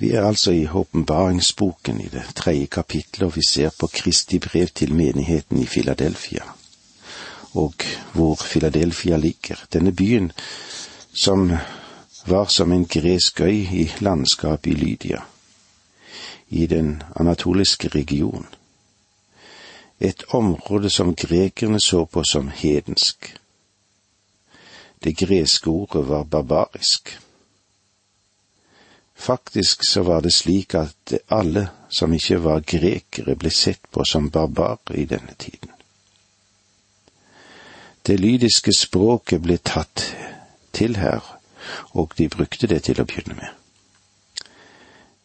Vi er altså i åpenbaringsboken i det tredje kapitlet, og vi ser på Kristi brev til menigheten i Filadelfia, og hvor Filadelfia ligger. Denne byen som var som en gresk øy i landskapet i Lydia, i den anatoliske region. Et område som grekerne så på som hedensk. Det greske ordet var barbarisk. Faktisk så var det slik at alle som ikke var grekere, ble sett på som barbarer i denne tiden. Det lydiske språket ble tatt til her, og de brukte det til å begynne med.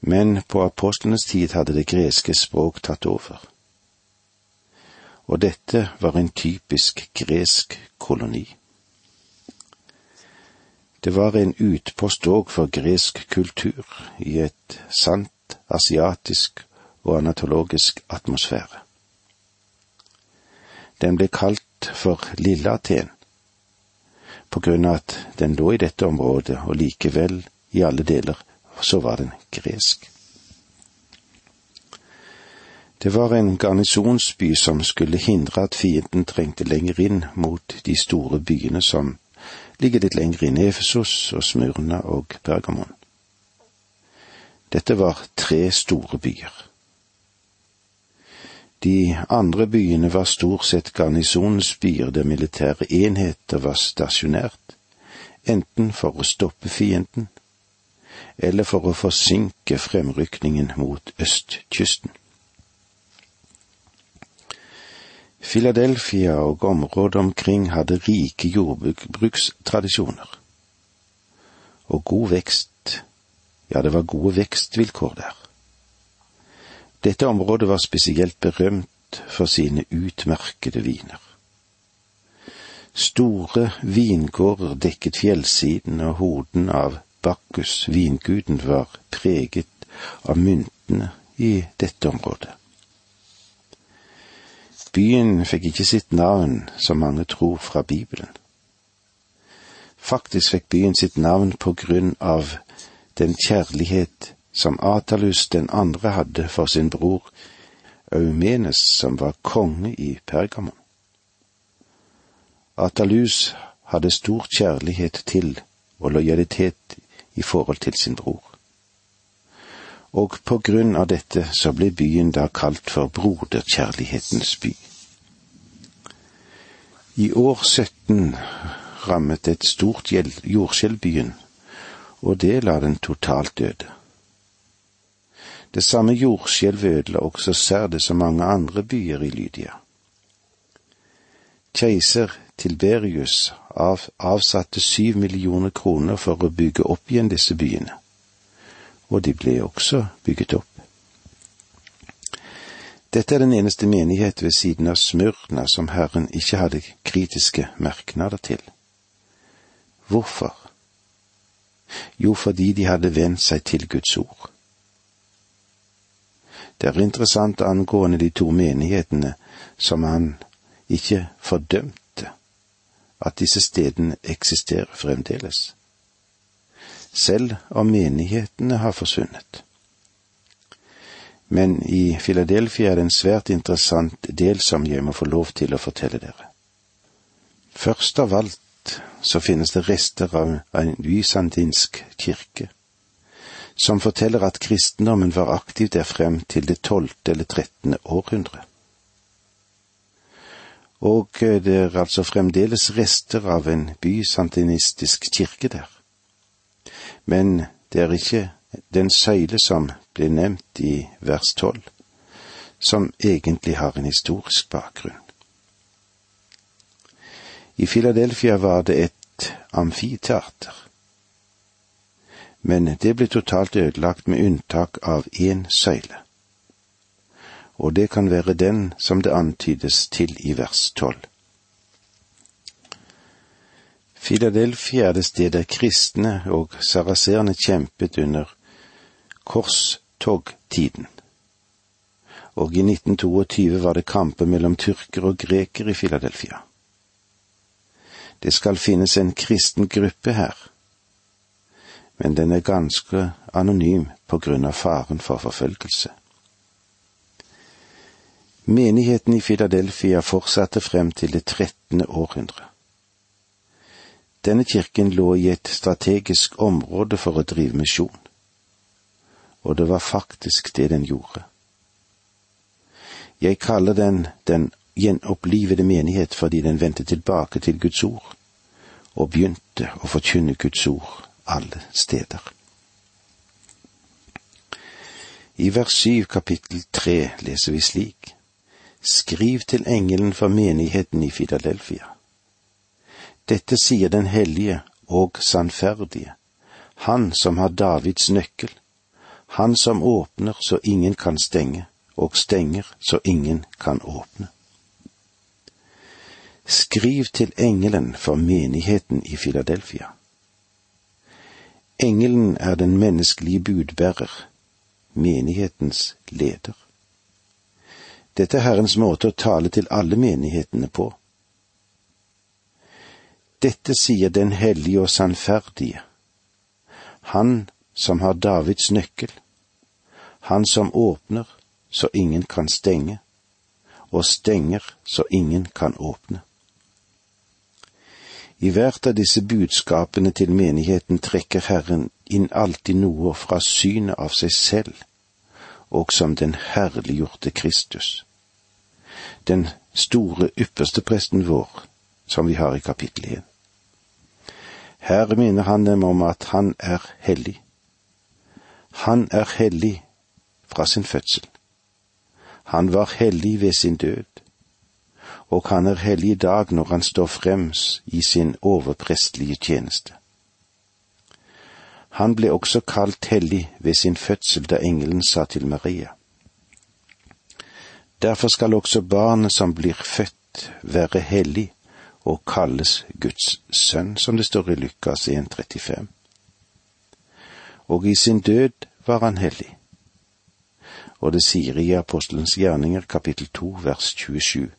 Men på apostlenes tid hadde det greske språk tatt over. Og dette var en typisk gresk koloni. Det var en utpost òg for gresk kultur i et sant asiatisk og anatologisk atmosfære. Den ble kalt for Lille Aten på grunn av at den lå i dette området, og likevel i alle deler så var den gresk. Det var en garnisonsby som skulle hindre at fienden trengte lenger inn mot de store byene som ligger litt lenger inne i Efesos og Smyrna og Pergamon. Dette var tre store byer. De andre byene var stort sett garnisonsbyer der militære enheter var stasjonert, enten for å stoppe fienden eller for å forsinke fremrykningen mot østkysten. Philadelphia og området omkring hadde rike jordbrukstradisjoner. Og god vekst, ja, det var gode vekstvilkår der. Dette området var spesielt berømt for sine utmerkede viner. Store vingårder dekket fjellsiden, og hoden av Bakkus, vinguden, var preget av myntene i dette området. Byen fikk ikke sitt navn, som mange tror, fra Bibelen. Faktisk fikk byen sitt navn på grunn av den kjærlighet som Atalus den andre hadde for sin bror Eumenes, som var konge i Pergamon. Atalus hadde stor kjærlighet til og lojalitet i forhold til sin bror. Og på grunn av dette så ble byen da kalt for Broderkjærlighetens by. I år 17 rammet et stort jordskjelv byen, og det la den totalt døde. Det samme jordskjelvet ødela også Serde som mange andre byer i Lydia. Keiser Tilberius av, avsatte syv millioner kroner for å bygge opp igjen disse byene, og de ble også bygget opp. Dette er den eneste menighet ved siden av Smyrna som Herren ikke hadde kritiske merknader til. Hvorfor? Jo, fordi de hadde vent seg til Guds ord. Det er interessant angående de to menighetene som han ikke fordømte, at disse stedene eksisterer fremdeles, selv om menighetene har forsvunnet. Men i Philadelphia er det en svært interessant del som jeg må få lov til å fortelle dere. Først av alt så finnes det rester av en bysantinsk kirke, som forteller at kristendommen var aktiv der frem til det tolvte eller trettende århundre. Og det er altså fremdeles rester av en bysantinistisk kirke der. Men det er ikke den søyle som blir nevnt i vers tolv, som egentlig har en historisk bakgrunn. I Filadelfia var det et amfiteater, men det ble totalt ødelagt med unntak av én søyle, og det kan være den som det antydes til i vers tolv. Filadelfia er det stedet kristne og saraserene kjempet under korstogtiden. Og i 1922 var det kamper mellom tyrkere og grekere i Filadelfia. Det skal finnes en kristen gruppe her. men den er ganske anonym på grunn av faren for forfølgelse. Menigheten i Filadelfia fortsatte frem til det trettende århundre. Denne kirken lå i et strategisk område for å drive misjon, og det var faktisk det den gjorde. Jeg kaller den den gjenopplivede menighet fordi den vendte tilbake til Guds ord og begynte å forkynne Guds ord alle steder. I vers syv kapittel tre leser vi slik. Skriv til engelen for menigheten i Filadelfia. Dette sier den hellige og sannferdige, han som har Davids nøkkel, han som åpner så ingen kan stenge, og stenger så ingen kan åpne. Skriv til engelen for menigheten i Filadelfia. Engelen er den menneskelige budbærer, menighetens leder. Dette er Herrens måte å tale til alle menighetene på. Dette sier den hellige og sannferdige, han som har Davids nøkkel, han som åpner så ingen kan stenge, og stenger så ingen kan åpne. I hvert av disse budskapene til menigheten trekker Herren inn alltid noe fra synet av seg selv, og som den herliggjorte Kristus. Den store ypperste presten vår, som vi har i kapittel 1. Her minner han dem om at han er hellig. Han er hellig fra sin fødsel. Han var hellig ved sin død og han er hellig i dag når han står frems i sin overprestlige tjeneste. Han ble også kalt hellig ved sin fødsel da engelen sa til Maria. Derfor skal også barnet som blir født, være hellig og kalles Guds sønn, som det står i Lukas 1,35. Og i sin død var han hellig. Og det sier i Apostelens gjerninger kapittel 2 vers 27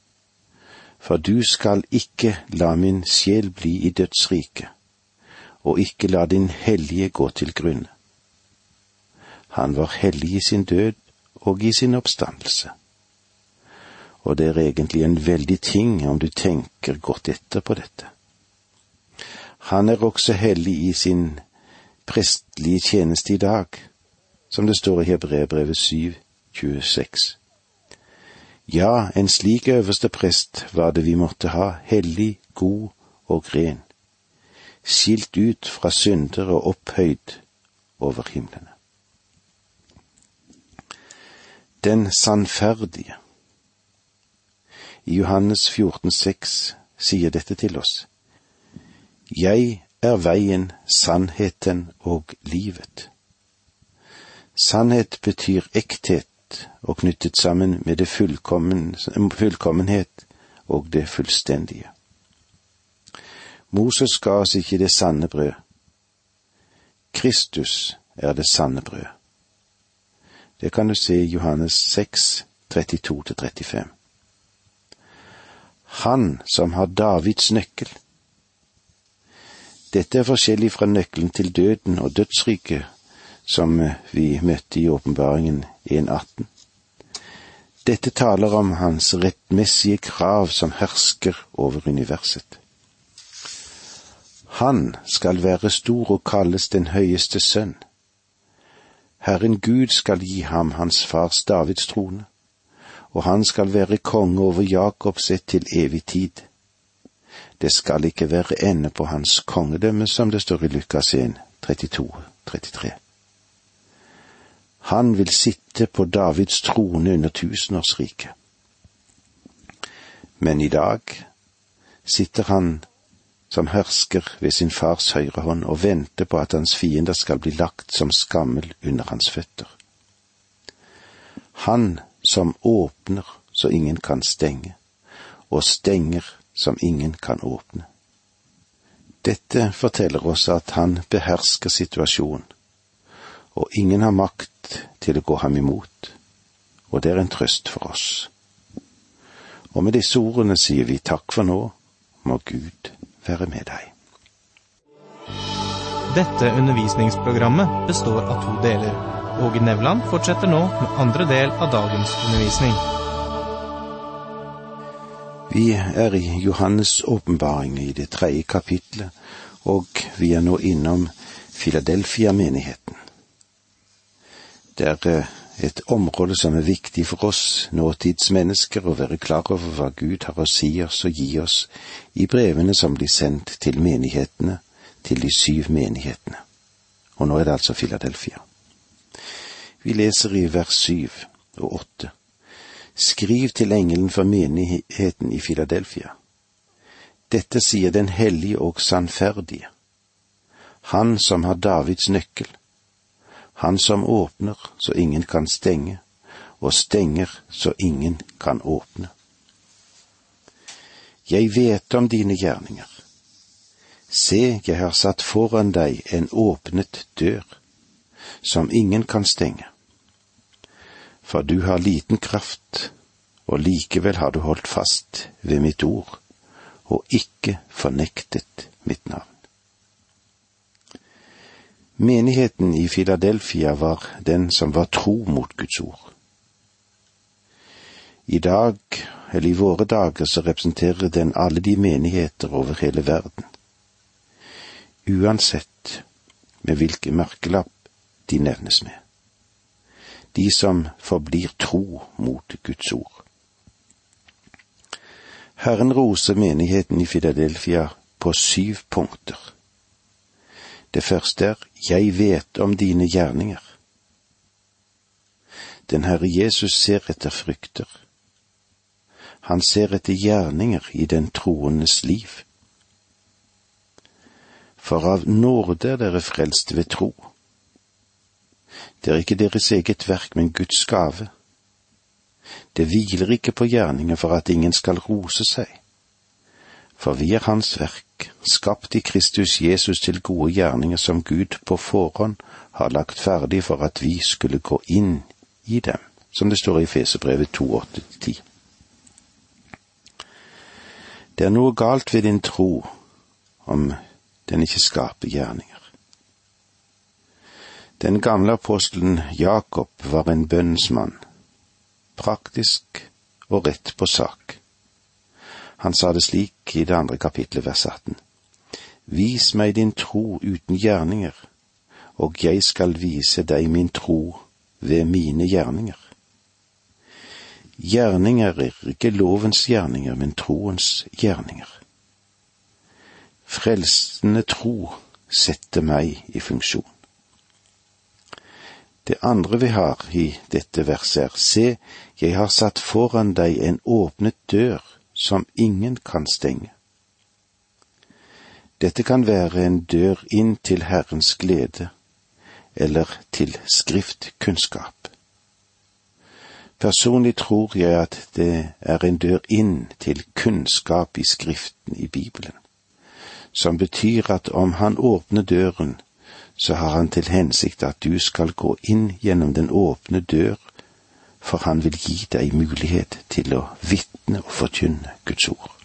for du skal ikke la min sjel bli i dødsriket, og ikke la din hellige gå til grunne. Han var hellig i sin død og i sin oppstandelse. Og det er egentlig en veldig ting om du tenker godt etter på dette. Han er også hellig i sin prestlige tjeneste i dag, som det står i Hebreerbrevet 7, 26. Ja, en slik øverste prest var det vi måtte ha, hellig, god og ren, skilt ut fra synder og opphøyd over himlene. Den sannferdige. I Johannes 14,6 sier dette til oss. Jeg er veien, sannheten og livet. Sannhet betyr ekthet og knyttet sammen med det fullkommen, fullkommenhet og det fullstendige. Moses ga oss ikke det sanne brød. Kristus er det sanne brød. Det kan du se i Johannes 6, 32-35. Han som har Davids nøkkel. Dette er forskjellig fra nøkkelen til døden og dødsriket som vi møtte i åpenbaringen 1.18. Dette taler om hans rettmessige krav som hersker over universet. Han skal være stor og kalles den høyeste sønn. Herren Gud skal gi ham hans fars Davids trone, og han skal være konge over Jakobs ett til evig tid. Det skal ikke være ende på hans kongedømme, som det står i Lukas 1, 32, 33. Han vil sitte på Davids trone under tusenårsriket. Men i dag sitter han som hersker ved sin fars høyre hånd og venter på at hans fiender skal bli lagt som skammel under hans føtter. Han som åpner så ingen kan stenge, og stenger som ingen kan åpne. Dette forteller oss at han behersker situasjonen, og ingen har makt til å gå ham imot, og det er en trøst for oss. Og med disse ordene sier vi takk for nå, må Gud være med deg. Dette undervisningsprogrammet består av to deler. Åge Nevland fortsetter nå med andre del av dagens undervisning. Vi er i Johannes' åpenbaring i det tredje kapitlet, og vi er nå innom Filadelfia-menigheten. Det er eh, et område som er viktig for oss nåtidsmennesker å være klar over hva Gud har å si oss og gi oss i brevene som blir sendt til menighetene til de syv menighetene. Og nå er det altså Filadelfia. Vi leser i vers syv og åtte. Skriv til engelen for menigheten i Filadelfia. Dette sier den hellige og sannferdige, han som har Davids nøkkel, han som åpner så ingen kan stenge, og stenger så ingen kan åpne. Jeg vet om dine gjerninger Se, jeg har satt foran deg en åpnet dør, som ingen kan stenge. For du har liten kraft, og likevel har du holdt fast ved mitt ord, og ikke fornektet mitt navn. Menigheten i Filadelfia var den som var tro mot Guds ord. I dag, eller i våre dager, så representerer den alle de menigheter over hele verden uansett med hvilken merkelapp de nevnes med. De som forblir tro mot Guds ord. Herren roser menigheten i Filadelfia på syv punkter. Det første er Jeg vet om dine gjerninger. Den Herre Jesus ser etter frykter. Han ser etter gjerninger i den troendes liv for av nåde er dere frelst ved tro. Det er ikke deres eget verk, men Guds gave. Det hviler ikke på gjerninger for at ingen skal rose seg. For vi er Hans verk, skapt i Kristus Jesus til gode gjerninger som Gud på forhånd har lagt ferdig for at vi skulle gå inn i dem, som det står i Fesebrevet 2.8-10. Det er noe galt ved din tro om den ikke skaper gjerninger. Den gamle apostelen Jakob var en bønnsmann, praktisk og rett på sak. Han sa det slik i det andre kapitlet, vers 18. Vis meg din tro uten gjerninger, og jeg skal vise deg min tro ved mine gjerninger. Gjerninger er ikke lovens gjerninger, men troens gjerninger. Frelsende tro setter meg i funksjon. Det andre vi har i dette verset er, se, jeg har satt foran deg en åpnet dør som ingen kan stenge. Dette kan være en dør inn til Herrens glede, eller til skriftkunnskap. Personlig tror jeg at det er en dør inn til kunnskap i Skriften i Bibelen som betyr at om han åpner døren, så har han til hensikt at du skal gå inn gjennom den åpne dør, for han vil gi deg mulighet til å vitne og forkynne Guds ord.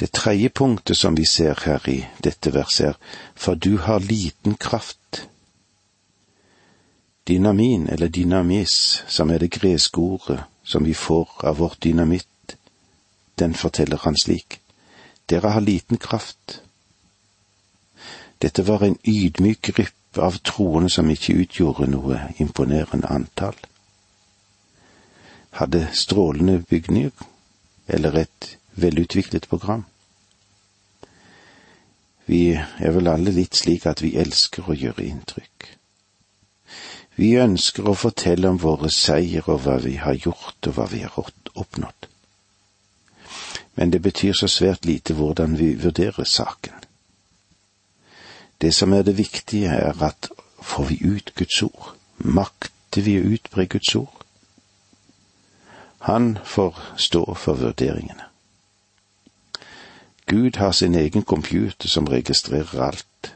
Det tredje punktet som vi ser her i dette verset er, for du har liten kraft. Dynamin, eller dynamis, som er det greske ordet som vi får av vårt dynamitt, den forteller han slik. Dere har liten kraft. Dette var en ydmyk gruppe av troende som ikke utgjorde noe imponerende antall. Hadde strålende bygninger eller et velutviklet program. Vi er vel alle litt slik at vi elsker å gjøre inntrykk. Vi ønsker å fortelle om våre seier og hva vi har gjort og hva vi har oppnådd men det betyr så svært lite hvordan vi vurderer saken. Det som er det viktige, er at får vi ut Guds ord, makter vi å utbre Guds ord? Han får stå for vurderingene. Gud har sin egen computer som registrerer alt,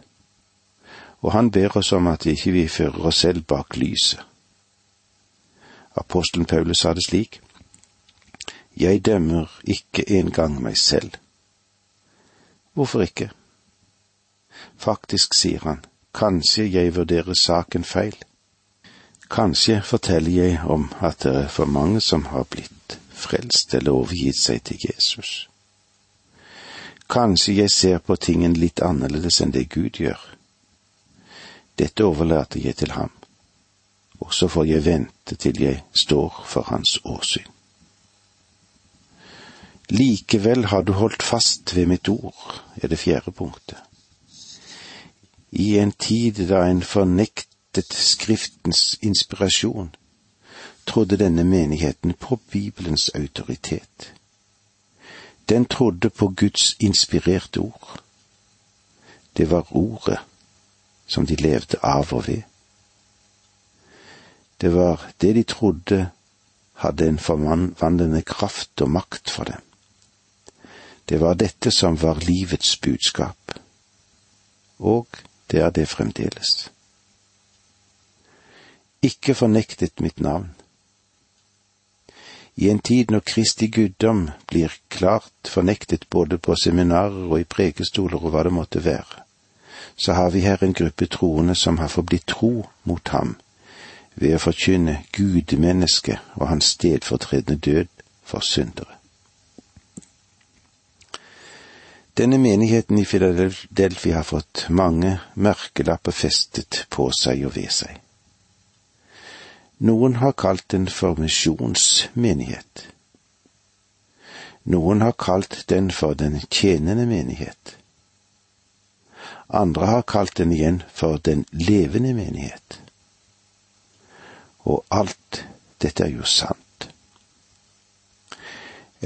og han ber oss om at ikke vi fører oss selv bak lyset. Apostelen Paulus sa det slik, jeg dømmer ikke engang meg selv. Hvorfor ikke? Faktisk, sier han, kanskje jeg vurderer saken feil. Kanskje forteller jeg om at det er for mange som har blitt frelst eller overgitt seg til Jesus. Kanskje jeg ser på tingen litt annerledes enn det Gud gjør. Dette overlater jeg til ham, og så får jeg vente til jeg står for hans åsyn. Likevel har du holdt fast ved mitt ord, er det fjerde punktet. I en tid da en fornektet Skriftens inspirasjon, trodde denne menigheten på Bibelens autoritet. Den trodde på Guds inspirerte ord. Det var ordet som de levde av og ved. Det var det de trodde hadde en forvandlende kraft og makt for dem. Det var dette som var livets budskap, og det er det fremdeles. Ikke fornektet mitt navn. I en tid når Kristi guddom blir klart fornektet både på seminarer og i prekestoler og hva det måtte være, så har vi her en gruppe troende som har forblitt tro mot ham ved å forkynne gudmennesket og hans stedfortredende død for syndere. Denne menigheten i Filadelfia har fått mange merkelapper festet på seg og ved seg. Noen har kalt den for misjonsmenighet. Noen har kalt den for den tjenende menighet. Andre har kalt den igjen for den levende menighet. Og alt dette er jo sant.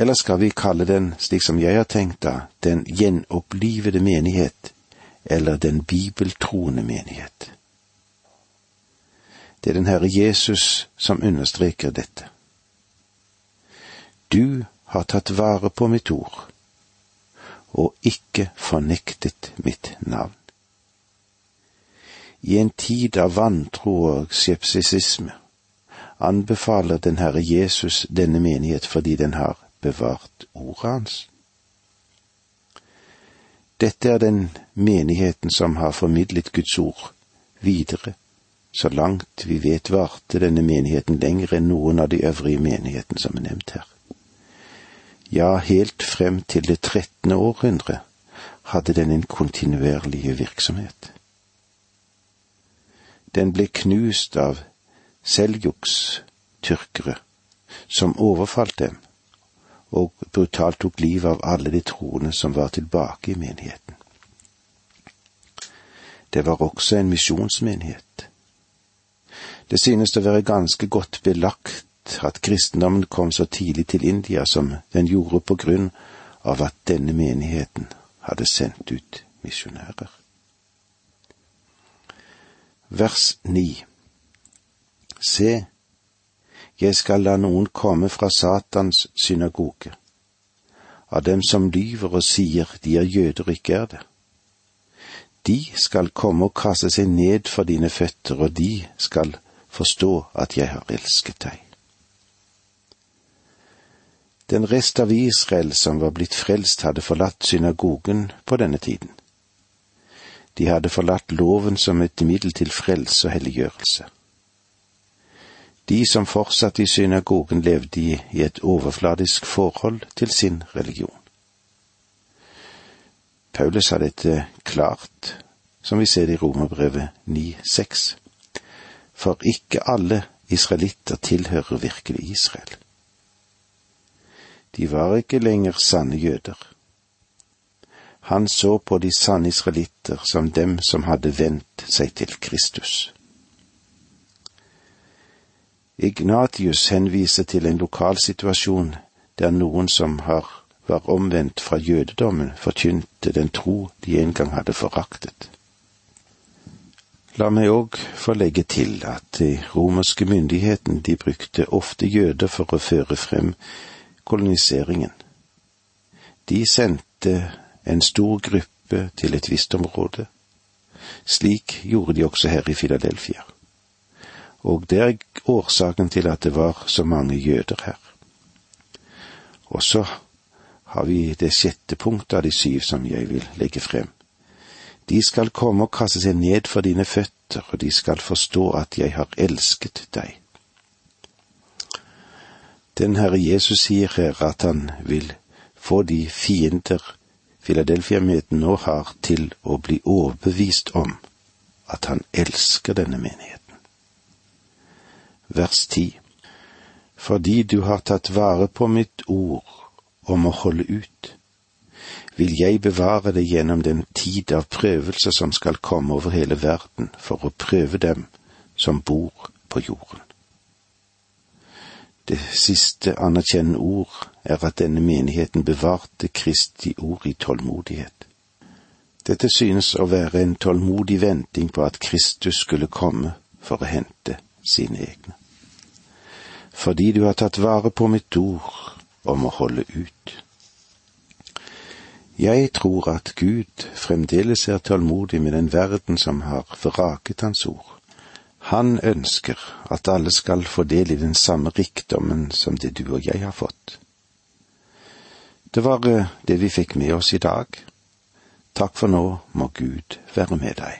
Eller skal vi kalle den, slik som jeg har tenkt da, den gjenopplivede menighet, eller den bibeltroende menighet? Det er den Herre Jesus som understreker dette. Du har tatt vare på mitt ord, og ikke fornektet mitt navn. I en tid av vantro og skepsisisme anbefaler den Herre Jesus denne menighet fordi den har bevart ordet hans. Dette er den menigheten som har formidlet Guds ord videre. Så langt vi vet varte denne menigheten lenger enn noen av de øvrige menighetene som er nevnt her. Ja, helt frem til det trettende århundre hadde den en kontinuerlig virksomhet. Den ble knust av Seljuks tyrkere, som overfalt dem og brutalt tok livet av alle de troende som var tilbake i menigheten. Det var også en misjonsmenighet. Det synes å være ganske godt belagt at kristendommen kom så tidlig til India som den gjorde på grunn av at denne menigheten hadde sendt ut misjonærer. Vers 9 Se, jeg skal la noen komme fra Satans synagoge, av dem som lyver og sier de er jøder og ikke er det. De skal komme og kaste seg ned for dine føtter, og de skal forstå at jeg har elsket deg. Den rest av Israel som var blitt frelst, hadde forlatt synagogen på denne tiden. De hadde forlatt loven som et middel til frelse og helliggjørelse. De som fortsatte i synagogen, levde i et overfladisk forhold til sin religion. Paulus sa dette klart, som vi ser det i Romerbrevet 9,6. For ikke alle israelitter tilhører virkelig Israel. De var ikke lenger sanne jøder. Han så på de sanne israelitter som dem som hadde vendt seg til Kristus. Ignatius henviser til en lokal situasjon der noen som har, var omvendt fra jødedommen, forkynte den tro de en gang hadde foraktet. La meg òg få legge til at de romerske myndighetene de brukte ofte jøder for å føre frem koloniseringen. De sendte en stor gruppe til et visst område. Slik gjorde de også her i Filadelfia og det er årsaken til at det var så mange jøder her. Og så har vi det sjette punktet av de syv som jeg vil legge frem. De skal komme og kaste seg ned for dine føtter, og de skal forstå at jeg har elsket deg. Den Herre Jesus sier her at han vil få de fiender Filadelfia-menigheten nå har, til å bli overbevist om at han elsker denne menigheten. Vers 10. Fordi du har tatt vare på mitt ord om å holde ut, vil jeg bevare det gjennom den tid av prøvelse som skal komme over hele verden for å prøve dem som bor på jorden. Det siste anerkjennende ord er at denne menigheten bevarte Kristi ord i tålmodighet. Dette synes å være en tålmodig venting på at Kristus skulle komme for å hente sine egne. Fordi du har tatt vare på mitt ord om å holde ut. Jeg tror at Gud fremdeles er tålmodig med den verden som har vraket Hans ord. Han ønsker at alle skal få del i den samme rikdommen som det du og jeg har fått. Det var eh, det vi fikk med oss i dag. Takk for nå må Gud være med deg.